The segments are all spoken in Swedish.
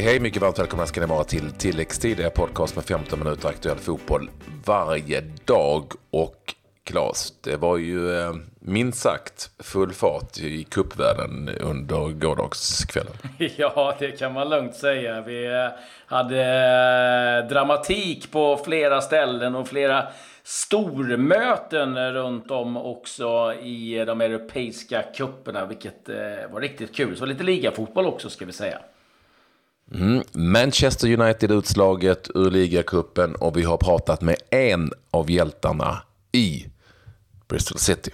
Hej hej, mycket varmt välkomna ska ni vara till tilläggstid. Det är podcast med 15 minuter aktuell fotboll varje dag. Och Claes, det var ju eh, minst sagt full fart i kuppvärlden under gårdagskvällen. Ja, det kan man lugnt säga. Vi eh, hade eh, dramatik på flera ställen och flera stormöten runt om också i de europeiska kupperna, vilket eh, var riktigt kul. Så lite ligafotboll också ska vi säga. Mm. Manchester United-utslaget ur ligacupen och vi har pratat med en av hjältarna i Bristol City.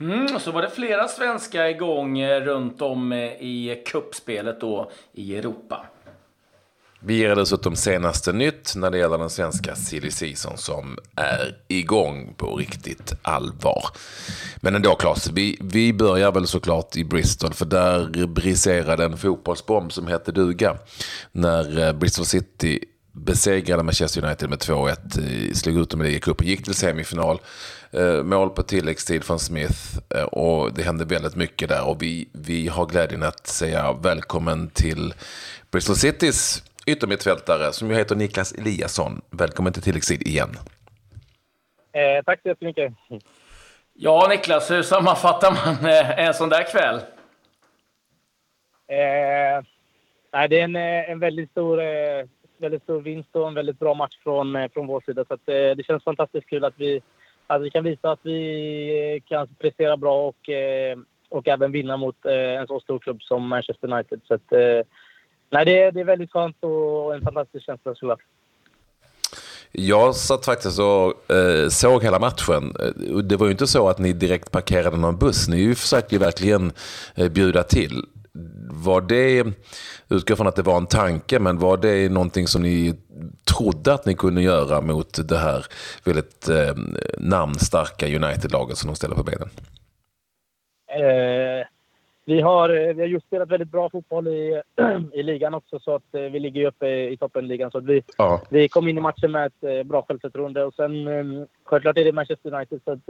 Mm, så var det flera svenskar igång eh, runt om eh, i kuppspelet då i Europa. Vi ger dessutom senaste nytt när det gäller den svenska silly season som är igång på riktigt allvar. Men ändå Claes, vi, vi börjar väl såklart i Bristol för där briserade en fotbollsbomb som hette duga. När eh, Bristol City besegrade Manchester United med 2-1, eh, slog ut dem i ligacupen, gick till semifinal. Eh, mål på tilläggstid från Smith och det hände väldigt mycket där och vi, vi har glädjen att säga välkommen till Bristol Citys yttermittfältare som ju heter Niklas Eliasson. Välkommen till tilläggstid igen. Eh, tack så jättemycket. Ja, Niklas, hur sammanfattar man eh, en sån där kväll? Eh, nej, det är en, en väldigt, stor, eh, väldigt stor vinst och en väldigt bra match från, från vår sida. Så att, eh, det känns fantastiskt kul att vi, att vi kan visa att vi kan prestera bra och, och även vinna mot en så stor klubb som Manchester United. Så att, nej, det, är, det är väldigt skönt och en fantastisk känsla såklart. Jag satt faktiskt och eh, såg hela matchen. Det var ju inte så att ni direkt parkerade någon buss. Ni försökte ju verkligen eh, bjuda till. Var det, utgår från att det var en tanke, men var det någonting som ni trodde att ni kunde göra mot det här väldigt eh, namnstarka United-laget som de ställer på benen? Eh, vi har, eh, vi har just spelat väldigt bra fotboll i, i ligan också så att eh, vi ligger uppe i, toppenligan. Så att vi, ja. vi kom in i matchen med ett eh, bra självförtroende och sen självklart är det Manchester United så att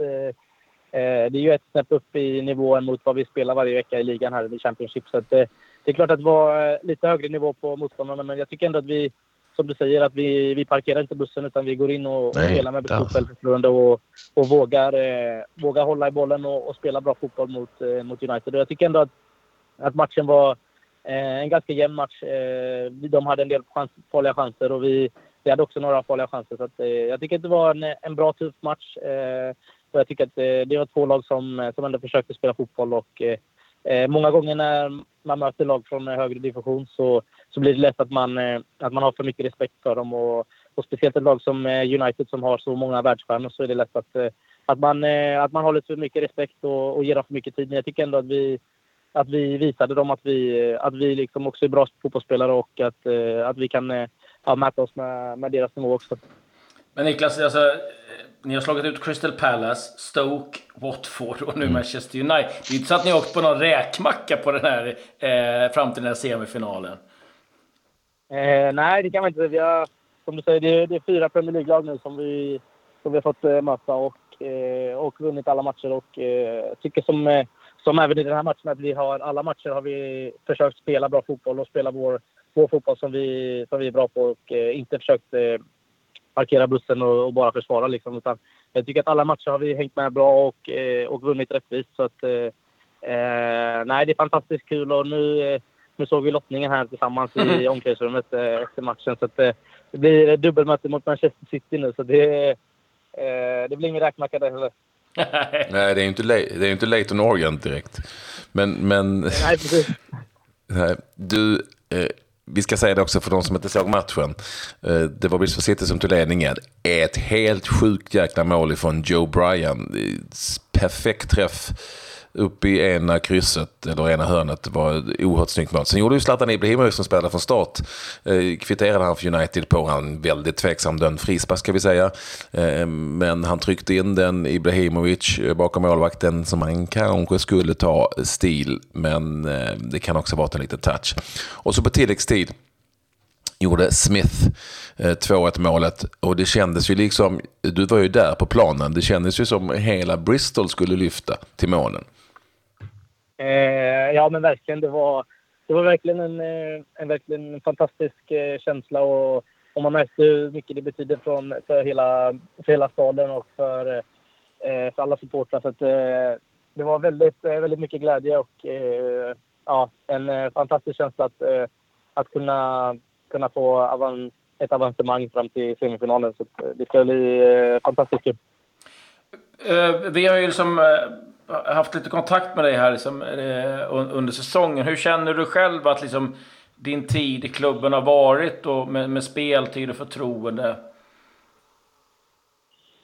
det är ju ett snäpp upp i nivån mot vad vi spelar varje vecka i ligan här i Championship. Så att det är klart att det var lite högre nivå på motståndarna men jag tycker ändå att vi som du säger, att vi, vi parkerar inte bussen utan vi går in och, Nej, spelar med stort självförtroende och, och vågar, eh, vågar hålla i bollen och, och, spela bra fotboll mot, eh, mot United. Och jag tycker ändå att, att matchen var eh, en ganska jämn match. Eh, de hade en del chans, farliga chanser och vi, vi hade också några farliga chanser. Så att, eh, jag tycker att det var en, en bra, tuff match. Eh, och jag tycker att det var två lag som, som ändå försökte spela fotboll och många gånger när man möter lag från högre division så, så blir det lätt att man, eh, att man har för mycket respekt för dem. Och, och speciellt ett lag som eh, United som har så många världsstjärnor så är det lätt att, eh, att, man, att man har lite för mycket respekt och, och ger dem för mycket tid. Men jag tycker ändå att vi, att vi visade dem att vi, att vi liksom också är bra fotbollsspelare och att, att vi kan ja, mäta oss med, med deras nivå också. Men Niklas, alltså, ni har slagit ut Crystal Palace, Stoke, Watford och nu mm. Manchester United. Det är inte så att ni har åkt på någon räkmacka på den här, eh, fram till den här semifinalen. Eh, nej, det kan man inte. Vi har, som du säger, det är, det är fyra Premier League-lag nu som vi, som vi har fått eh, möta och, eh, och vunnit alla matcher. Och eh, tycker som, eh, som även i den här matchen att vi har alla matcher har vi försökt spela bra fotboll och spela vår, vår fotboll som vi, som vi är bra på och eh, inte försökt eh, parkera bussen och, och, bara försvara. Liksom. Utan jag tycker att alla matcher har vi hängt med bra och, eh, och vunnit rättvist. Så att, eh, eh nej, det är fantastiskt kul och nu, eh, nu såg vi lottningen här tillsammans i mm. omklädningsrummet eh, efter matchen. Så att, det blir dubbelmöte mot Manchester City nu. Så det, det blir ingen räkmacka där heller. Nej, det är ju inte, det är inte Leighton Orient direkt. Men, men... Nej, precis. Nej, du, vi ska säga det också för de som inte såg matchen. Eh, det var Bristol City som tog ledningen. Ett helt sjukt jäkla mål ifrån Joe Bryan. Eh, perfekt träff upp i ena krysset, eller ena hörnet. Det var ett oerhört snyggt mål. Sen gjorde ju Zlatan Ibrahimovic som spelade från start, eh, kvitterade han för United på en väldigt tveksam dömd frispark ska vi säga. Eh, men han tryckte in den, Ibrahimovic, eh, bakom målvakten som han kanske skulle ta stil. Men eh, det kan också vara en liten touch. Och så på tilläggstid gjorde Smith eh, 2-1 målet och det kändes ju liksom, du var ju där på planen, det kändes ju som hela Bristol skulle lyfta till månen. Eh, ja, men verkligen. Det var, det var verkligen en, eh, en verkligen fantastisk eh, känsla och, och man märkte hur mycket det betyder från, för, hela, för hela staden och för, eh, för alla supportrar. Så att, det var väldigt, väldigt mycket glädje och ja, en fantastisk känsla att, att kunna, kunna få avan, ett avancemang fram till semifinalen. Så det ska bli fantastiskt kul. Vi har ju liksom haft lite kontakt med dig här liksom, under säsongen. Hur känner du själv att liksom, din tid i klubben har varit och med, med speltid och förtroende?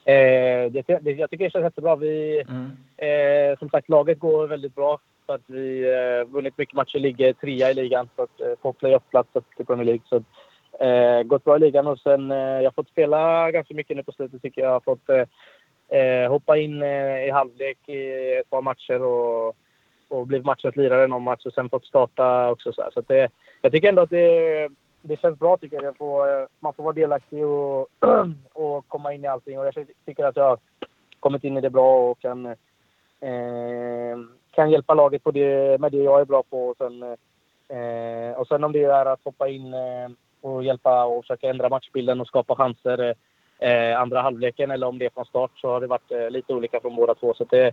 Eh, det, det, jag tycker det känns jättebra. Vi, mm. eh, som sagt, laget går väldigt bra. För att vi eh, vunnit mycket matcher, ligger trea i ligan. Så att, eh, få playoff-plats till Premier League. Så, eh, gått bra i ligan och sen eh, jag har fått spela ganska mycket nu på slutet tycker jag. Jag har fått eh, hoppa in eh, i halvlek i ett par matcher och, och blivit matchens lirare någon match och sen fått starta också. Så, så det, jag tycker ändå att det, det känns bra tycker jag. jag får, eh, man får vara delaktig och, och komma in i allting. Och jag tycker att jag har kommit in i det bra och kan, eh, kan hjälpa laget på det, med det jag är bra på. Och sen, eh, och sen om det är att hoppa in eh, och hjälpa och försöka ändra matchbilden och skapa chanser eh, eh, andra halvleken eller om det är från start så har det varit eh, lite olika från båda två. Så det, eh,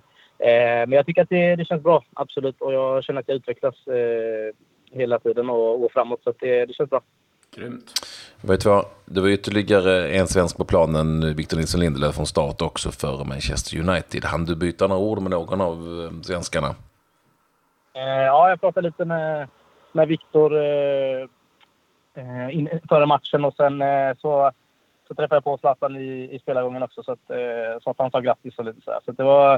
men jag tycker att det, det, känns bra, absolut. Och jag känner att jag utvecklas eh, hela tiden och går framåt. Så det, det känns bra. Grymt. Vet du vad? Det var ytterligare en svensk på planen, Victor Nilsson Lindelöf från start också för Manchester United. Han du byta några ord med någon av eh, svenskarna? Eh, ja, jag pratade lite med, med Victor eh, före matchen och sen så så träffade jag på Zlatan i, i spelargången också så att, eh, så att han sa grattis och lite så här. Så det var,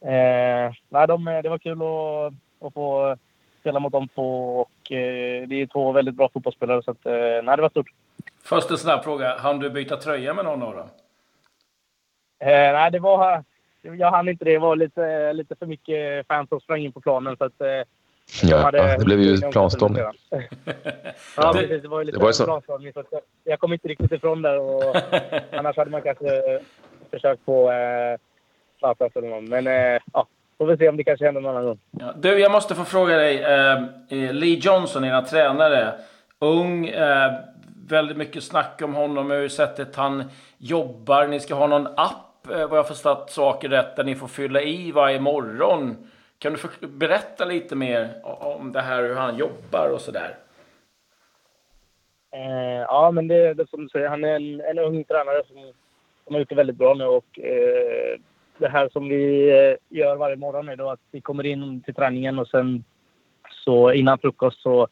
eh, nej, de, det var kul att, att få spela mot de två och eh, det är två väldigt bra fotbollsspelare så att, eh, nej, det var stort. Först en snabb fråga. Hann du byta tröja med någon av dem? Eh, nej, det var... Jag hann inte det. Det var lite, lite för mycket fans som sprang in på planen. Så att, eh, Ja, hade, det blev ju planstorm. ja, precis. Det var ju lite det var så. planstormning. Så jag kom inte riktigt ifrån där. Och annars hade man kanske försökt få eh, eller någon. Men eh, ja, får vi se om det kanske händer någon annan gång. Ja, du, jag måste få fråga dig. Eh, eh Lee Johnson, era tränare. Ung. Eh, väldigt mycket snack om honom, hur sättet han jobbar. Ni ska ha någon app, eh, vad jag förstått saker rätt, där ni får fylla i varje morgon kan du berätta lite mer om det här, hur han jobbar och sådär? Eh, ja, men det, det som du säger, han är en, en ung tränare som, som har gjort det väldigt bra nu och eh, det här som vi eh, gör varje morgon är då att vi kommer in till träningen och sen så innan frukost så,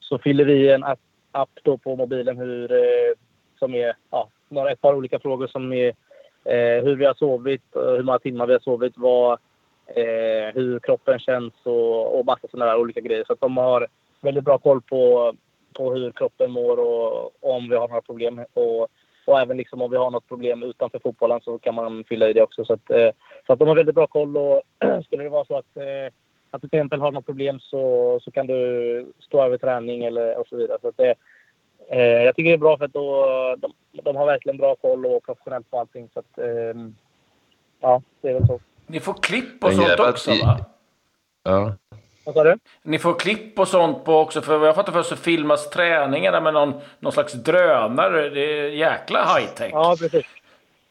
så fyller vi en app, app då på mobilen hur, eh, som är ja, några, ett par olika frågor som är eh, hur vi har sovit, hur många timmar vi har sovit, vad eh, hur kroppen känns och, och massa sådana där olika grejer. Så att de har väldigt bra koll på, på hur kroppen mår och, och om vi har några problem. Och, och även liksom om vi har något problem utanför fotbollen så kan man fylla i det också. Så att, eh, så att de har väldigt bra koll och skulle det vara så att, eh, att du till exempel har något problem så, så kan du stå över träning eller och så vidare. Så att det, eh, jag tycker det är bra för att då, de, de har verkligen bra koll och professionellt på allting. Så att, eh, ja, det är väl så. Ni får klipp och sånt också va? Ja. Vad sa du? Ni får klipp och sånt på också, för vad jag fattar för så filmas träningarna med någon, någon slags drönare. Det är jäkla high tech. Ja, precis.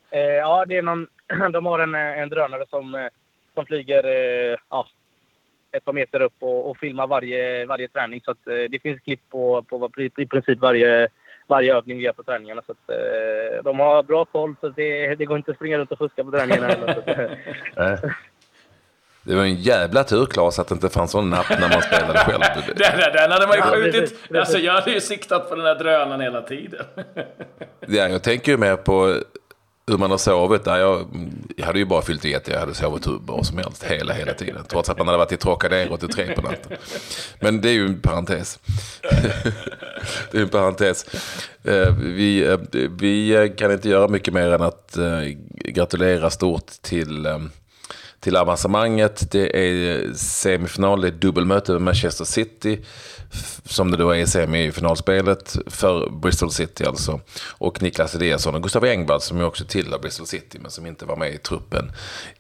Eh, ja, det är någon, de har en, en drönare som, eh, som flyger eh, ja, ett par meter upp och, och filmar varje, varje träning. Så att, eh, det finns klipp på, på i princip varje varje övning vi gör på träningarna. Så att, eh, de har bra koll, så det, det går inte att springa runt och fuska på träningarna heller. Det var en jävla tur, Claes, att det inte fanns någon napp när man spelade själv. den, den, den hade man ju skjutit. Alltså, jag hade ju siktat på den här drönaren hela tiden. ja, jag tänker ju mer på hur man har sovit. Där jag, jag hade ju bara fyllt i att jag hade sovit hur bra som helst hela, hela tiden. Trots att man hade varit i Trocadero till tre på natten. Men det är ju en parentes. det är en parentes. Eh, vi, eh, vi kan inte göra mycket mer än att eh, gratulera stort till till avancemanget. Det är semifinal, det är dubbelmöte med Manchester City. Som det då är i semifinalspelet för Bristol City alltså. Och Niklas Eliasson och Gustav Engvall som ju också tillhör Bristol City men som inte var med i truppen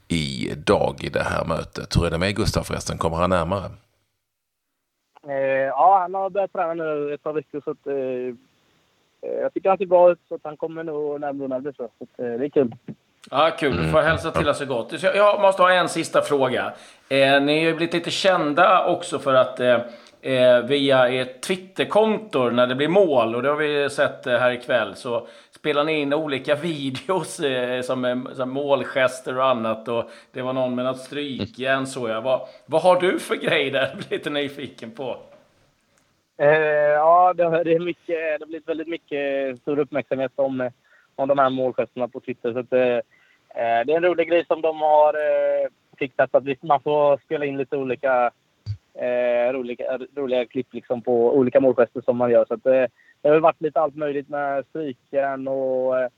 idag i det här mötet. Hur är det med Gustav förresten? Kommer han närmare? Eh, ja, han har börjat träna nu ett par veckor så att, eh, eh jag tycker han ser bra ut så att han kommer nog närmare och närmare så, att, eh, det är kul. Ja, kul. Du får hälsa till så gott. Jag måste ha en sista fråga. Eh, ni har ju blivit lite kända också för att eh, eh, via ert Twitterkonto när det blir mål, och det har vi sett eh, här ikväll, så spelar ni in olika videos eh, som, eh, som målgester och annat. Och det var någon med något strykjärn såg jag. Vad, vad har du för grej där? Jag blir lite nyfiken på. Eh, ja, det, det, är mycket, det har blivit väldigt mycket stor uppmärksamhet om, eh, om de här målgesterna på Twitter. Så att, eh, eh, det är en rolig grej som de har eh, fixat. Att man får spela in lite olika eh, roliga, roliga klipp liksom på olika målgester som man gör. Så att, eh, det har varit lite allt möjligt med strykjärn och, eh,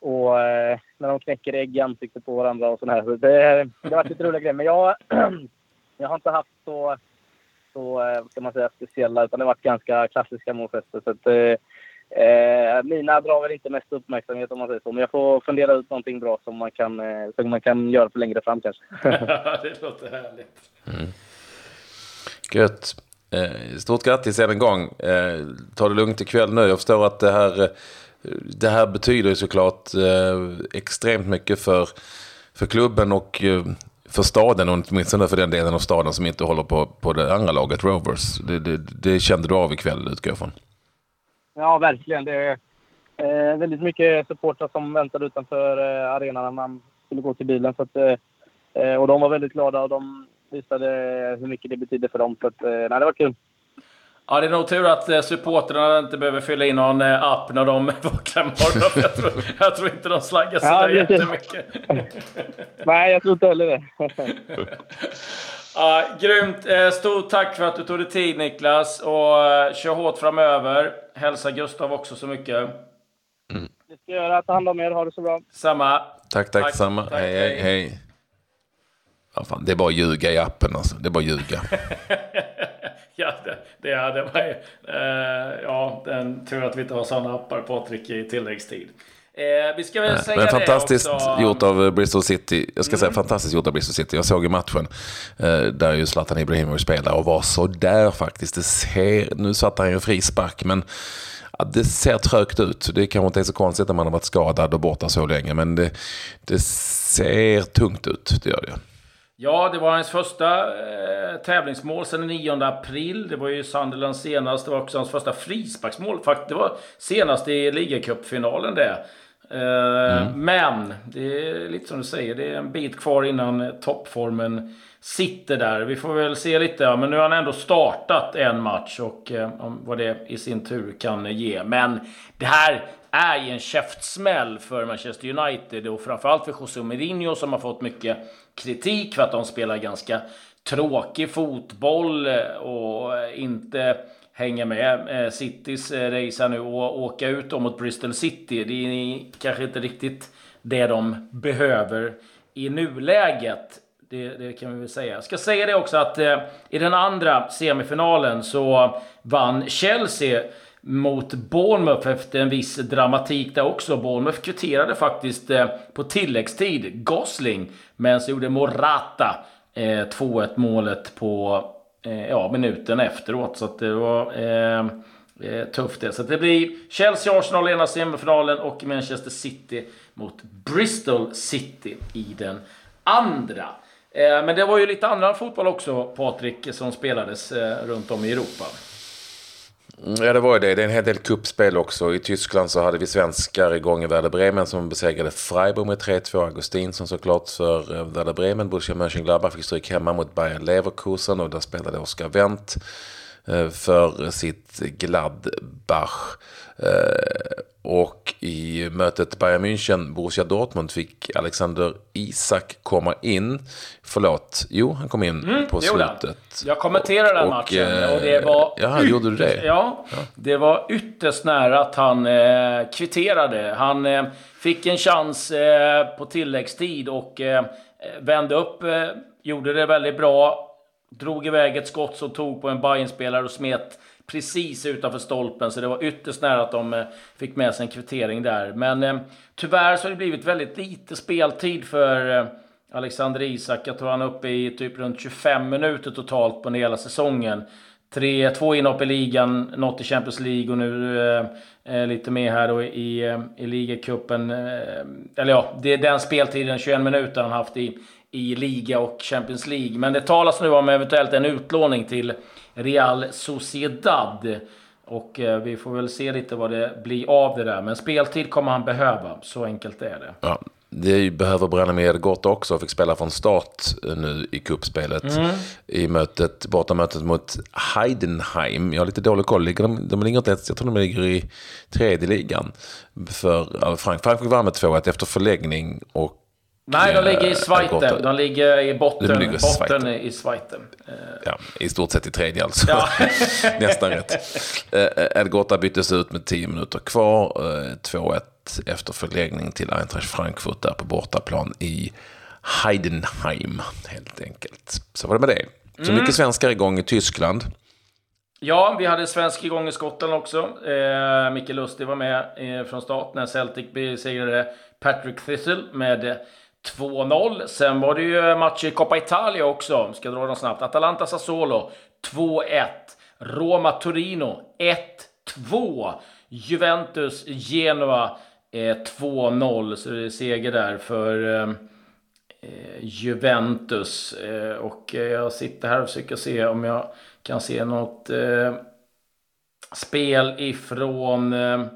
och eh, när de knäcker ägg i ansiktet på varandra och sådär. Så det, eh, det har varit lite roliga grejer. Men jag, jag har inte haft så, så vad ska man säga, speciella, utan det har varit ganska klassiska målgester. Så att, Eh, mina drar väl inte mest uppmärksamhet om man säger så, men jag får fundera ut någonting bra som man kan, eh, som man kan göra för längre fram kanske. det låter härligt. Mm. Gött. Eh, stort grattis än en gång. Eh, ta det lugnt ikväll nu. Jag förstår att det här, eh, det här betyder såklart extremt mycket för, för klubben och för staden, och åtminstone för den delen av staden som inte håller på, på det andra laget, Rovers. Det, det, det kände du av ikväll, utgår jag från. Ja, verkligen. Det är eh, väldigt mycket supportrar som väntade utanför eh, arenan när man skulle gå till bilen. Så att, eh, och de var väldigt glada och de visade hur mycket det betyder för dem. Så att, eh, nej, det var kul. Ja, det är nog tur att eh, supporterna inte behöver fylla in någon eh, app när de vaknar imorgon. Jag tror, jag tror inte de slaggar så ja, jättemycket. Nej, jag tror inte heller det. ja, grymt. Stort tack för att du tog dig tid Niklas. Och kör hårt framöver. Hälsa Gustav också så mycket. Mm. Det ska jag göra. Ta hand om er. Ha det så bra. Samma. Tack, tack, tack samma. Tack, hej, hej. hej. Ja, fan, det är bara att ljuga i appen alltså. Det är bara att ljuga. ja, det, det, är, det var eh, ja, den, tur att vi inte har sådana appar, Patrik, i tilläggstid. Eh, vi ska väl säga Men fantastiskt också. gjort av eh, Bristol City. Jag ska mm. säga fantastiskt gjort av Bristol City. Jag såg i matchen eh, där ju Zlatan Ibrahimovic spelar och var så där faktiskt. Det ser, nu satte han ju frispark men det ser trögt ut. Det kanske inte är så konstigt när man har varit skadad och borta så länge men det, det ser tungt ut. Det gör det. Ja, det var hans första eh, tävlingsmål sedan den 9 april. Det var ju Sunderlands senaste. Det var också hans första frisparksmål. Det var senast i ligacupfinalen det. Eh, mm. Men, det är lite som du säger, det är en bit kvar innan toppformen sitter där. Vi får väl se lite. Ja, men nu har han ändå startat en match och eh, vad det i sin tur kan ge. Men det här är ju en käftsmäll för Manchester United och framförallt för José Mourinho som har fått mycket kritik för att de spelar ganska tråkig fotboll och inte hänga med eh, Citys eh, race här nu och åka ut då mot Bristol City. Det är kanske inte riktigt det de behöver i nuläget. Det, det, kan vi väl säga. Jag ska säga det också att eh, i den andra semifinalen så vann Chelsea mot Bournemouth efter en viss dramatik där också. Bournemouth kvitterade faktiskt eh, på tilläggstid Gosling, men så gjorde Morata eh, 2-1 målet på Eh, ja, minuten efteråt. Så det var eh, eh, tufft det. Så det blir Chelsea-Arsenal i ena semifinalen och Manchester City mot Bristol City i den andra. Eh, men det var ju lite annan fotboll också, Patrik, som spelades eh, runt om i Europa. Mm, ja, det var ju det. Det är en hel del kuppspel också. I Tyskland så hade vi svenskar igång i Werder Bremen som besegrade Freiburg med 3-2. Augustinsson såklart för eh, Werder Bremen. Borussia Mönchengladbach fick stryk hemma mot Bayer Leverkusen och där spelade Oskar Wendt eh, för sitt Gladbach. Eh, Eh, och i mötet Bayern München, Borussia Dortmund fick Alexander Isak komma in. Förlåt, jo han kom in mm, på slutet. Jag kommenterade den och, matchen och det var... Ja, gjorde du det? Ja, ja, det var ytterst nära att han eh, kvitterade. Han eh, fick en chans eh, på tilläggstid och eh, vände upp, eh, gjorde det väldigt bra. Drog iväg ett skott som tog på en Bayern-spelare och smet precis utanför stolpen, så det var ytterst nära att de eh, fick med sig en kvittering där. Men eh, tyvärr så har det blivit väldigt lite speltid för eh, Alexander Isak. Jag tror han är uppe i typ runt 25 minuter totalt på hela säsongen. tre, två inhopp i ligan, något i Champions League och nu eh, eh lite mer här då i, eh, i ligacupen. eller ja, det är den speltiden, 21 minuter, han haft i, i liga och Champions League. Men det talas nu om eventuellt en utlåning till Real Sociedad. Och eh, vi får väl se lite vad det blir av det där. Men speltid kommer han behöva, så enkelt är det. Ja, det behöver Branimir gott också. Fick spela från start eh, nu i kuppspelet mm. i mötet, bortamötet mot Heidenheim. Jag har lite dålig koll. De, de ligger inte ens, jag tror de ligger i tredje ligan. För Frank, Frankrike vann med 2-1 efter förläggning och Nej, de ligger i Schweiten. De ligger i botten, de ligger botten i Schweiten. Ja, i stort sett i tredje alltså. Ja. Nästan rätt. Elgota byttes ut med 10 minuter kvar. 2-1 efter förlängning till Eintracht Frankfurt där på bortaplan i Heidenheim helt enkelt. Så var det med det. Så mm. mycket svenskar igång i Tyskland. Ja, vi hade svensk igång i Skottland också. Eh, Micke Lustig var med eh, från start när Celtic besegrade Patrick Thistle med 2-0. Sen var det ju match i Coppa Italia också. Ska dra dem snabbt. Atalanta Sassuolo 2-1. Roma Torino 1-2. Juventus Genoa eh, 2-0. Så det är seger där för eh, eh Juventus. Eh, och eh, jag sitter här och försöker se om jag kan se något eh, spel ifrån eh,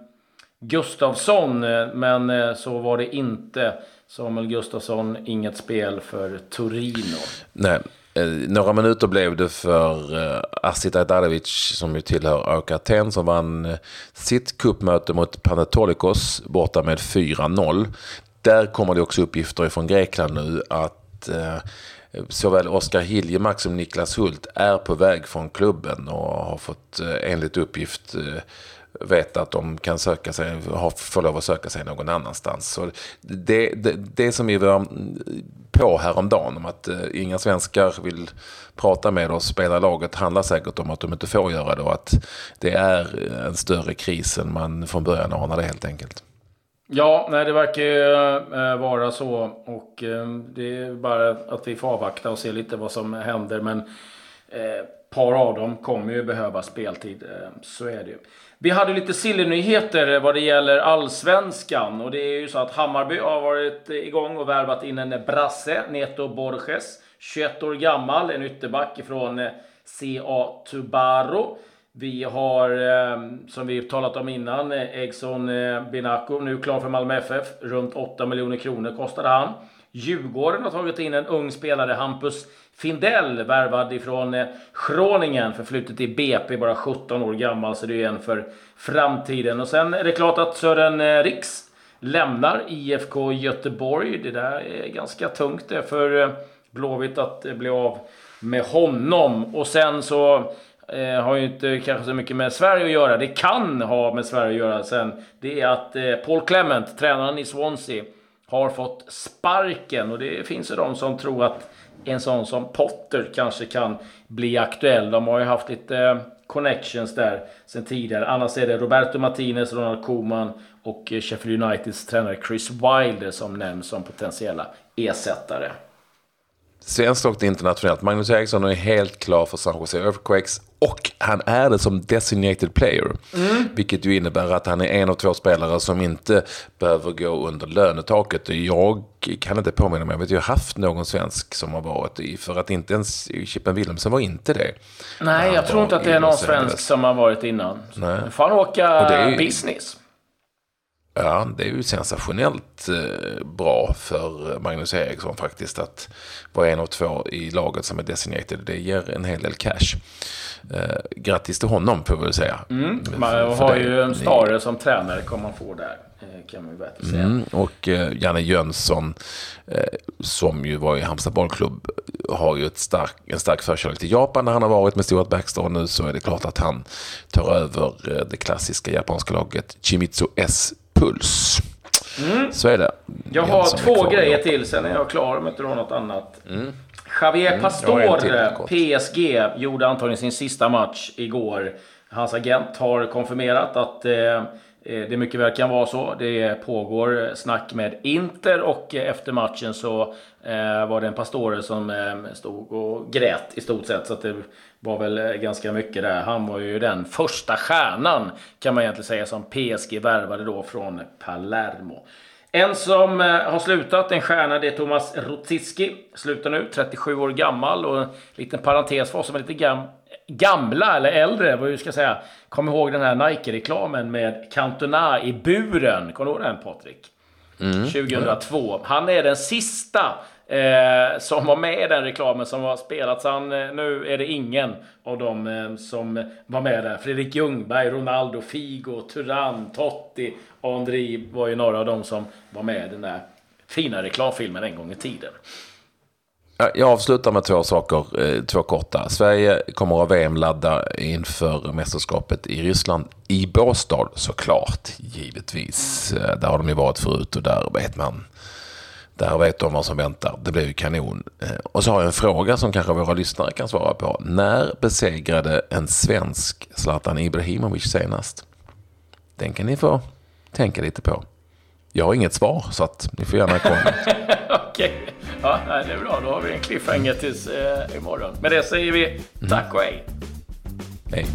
Gustavsson. Men så var det inte. Samuel Gustafsson, inget spel för Torino. Nej, eh, några minuter blev det för eh, Asit Ajdarevic som ju tillhör ÖK Aten som vann eh, sitt kuppmöte mot Panetolikos borta med 4-0. Där kommer det också uppgifter från Grekland nu att eh, såväl Oskar Hiljemark som Niklas Hult är på väg från klubben och har fått eh, enligt uppgift eh, veta att de kan söka sig, får lov att söka sig någon annanstans. Så det, det, det som vi var på häromdagen om att eh, inga svenskar vill prata med oss, spela laget, handlar säkert om att de inte får göra det och att det är en större kris än man från början anade helt enkelt. Ja, nej, det verkar ju äh, vara så. Och äh, det är bara att vi får avvakta och se lite vad som händer. Men äh, par av dem kommer ju behöva speltid. Eh, så är det ju. Vi hade lite sillynyheter eh, vad det gäller allsvenskan. Och det är ju så att Hammarby har varit eh, igång och värvat in en brasse, Neto Borges. 21 år gammal, en ytterback från CA Tubaro. Vi har, som vi talat om innan, Egson Binako nu klar för Malmö FF. Runt 8 miljoner kronor kostade han. Djurgården har tagit in en ung spelare, Hampus Findell, värvad ifrån eh, Schroningen, förflutet i BP, bara 17 år gammal, så det är en för framtiden. Och sen är det klart att Sören eh, Riks lämnar IFK Göteborg. Det där är ganska tungt det för eh, Blåvitt att bli av med honom. Och sen så eh, har ju inte kanske så mycket med Sverige att göra. Det kan ha med Sverige att göra sen. Det är att eh, Paul Clement, tränaren i Swansea, har fått sparken. Och det finns ju de som tror att en sån som Potter kanske kan bli aktuell. De har ju haft lite eh, connections där sen tidigare. Annars är det Roberto Martinez, Ronald Koeman och eh, Sheffield Uniteds tränare Chris Wilder som nämns som potentiella ersättare. Svenskt och internationellt. Magnus Eriksson är helt klar för San Jose Earthquakes och han är det som designated player. Mm. Vilket ju innebär att han är en av två spelare som inte behöver gå under lönetaket. Jag kan inte påminna mig, jag vet jag har haft någon svensk som har varit i, för att inte ens Chippen Wilhelmsen var inte det. Nej, jag tror inte att det är någon svensk som har varit innan. Nej. Nu får han åka business. Ja, det är ju sensationellt eh, bra för Magnus Eriksson faktiskt att vara en av två i laget som är designated. Det ger en hel del cash. Eh, grattis till honom får vi väl säga. Mm. Man har ju en Stare som tränare kommer man få där. Eh, kan man säga. Mm. Och eh, Janne Jönsson eh, som ju var i Halmstad bollklubb har ju ett stark, en stark förkärlek till Japan när han har varit med Stuart Baxter. Och nu så är det klart att han tar över eh, det klassiska japanska laget Chimitsu S Puls. Mm. Så är det. Jag har två grejer till, sen är jag klar om inte har något annat. Mm. Javier mm, Pastor, PSG, gjorde antagligen sin sista match igår. Hans agent har konfirmerat att eh, Eh, det mycket väl kan vara så. Det pågår snack med Inter och efter matchen så var det en pastore som stod och grät i stort sett. Så det var väl ganska mycket där. Han var ju den första stjärnan kan man egentligen säga som PSG värvade då från Palermo. En som har slutat, en stjärna, det är Thomas Rotziski. Slutar nu, 37 år gammal. Och en liten parentes för oss som är lite gam gamla, eller äldre, vad vi ska säga. Kom ihåg den här Nike-reklamen med Cantona i buren. Kommer du ihåg den Patrik? Mm. 2002. Han är den sista eh, som var med i den reklamen som har spelats. Han, eh, nu är det ingen av dem eh, som var med där. Fredrik Ljungberg, Ronaldo, Figo, Turan, Totti Andri. Var ju några av dem som var med i den där fina reklamfilmen en gång i tiden. Jag avslutar med två saker, eh, två korta. Sverige kommer att VM-ladda inför mästerskapet i Ryssland. I Båstad såklart, givetvis. Eh, där har de ju varit förut och där vet man. Där vet de vad som väntar. Det blir ju kanon. Eh, och så har jag en fråga som kanske våra lyssnare kan svara på. När besegrade en svensk Zlatan Ibrahimovic senast? Den kan ni få tänka lite på. Jag har inget svar, så att ni får gärna komma. Okej. Okay. Ja, det är bra. Då har vi en cliffhanger tills eh, imorgon. Med det säger vi tack och hej. Hej.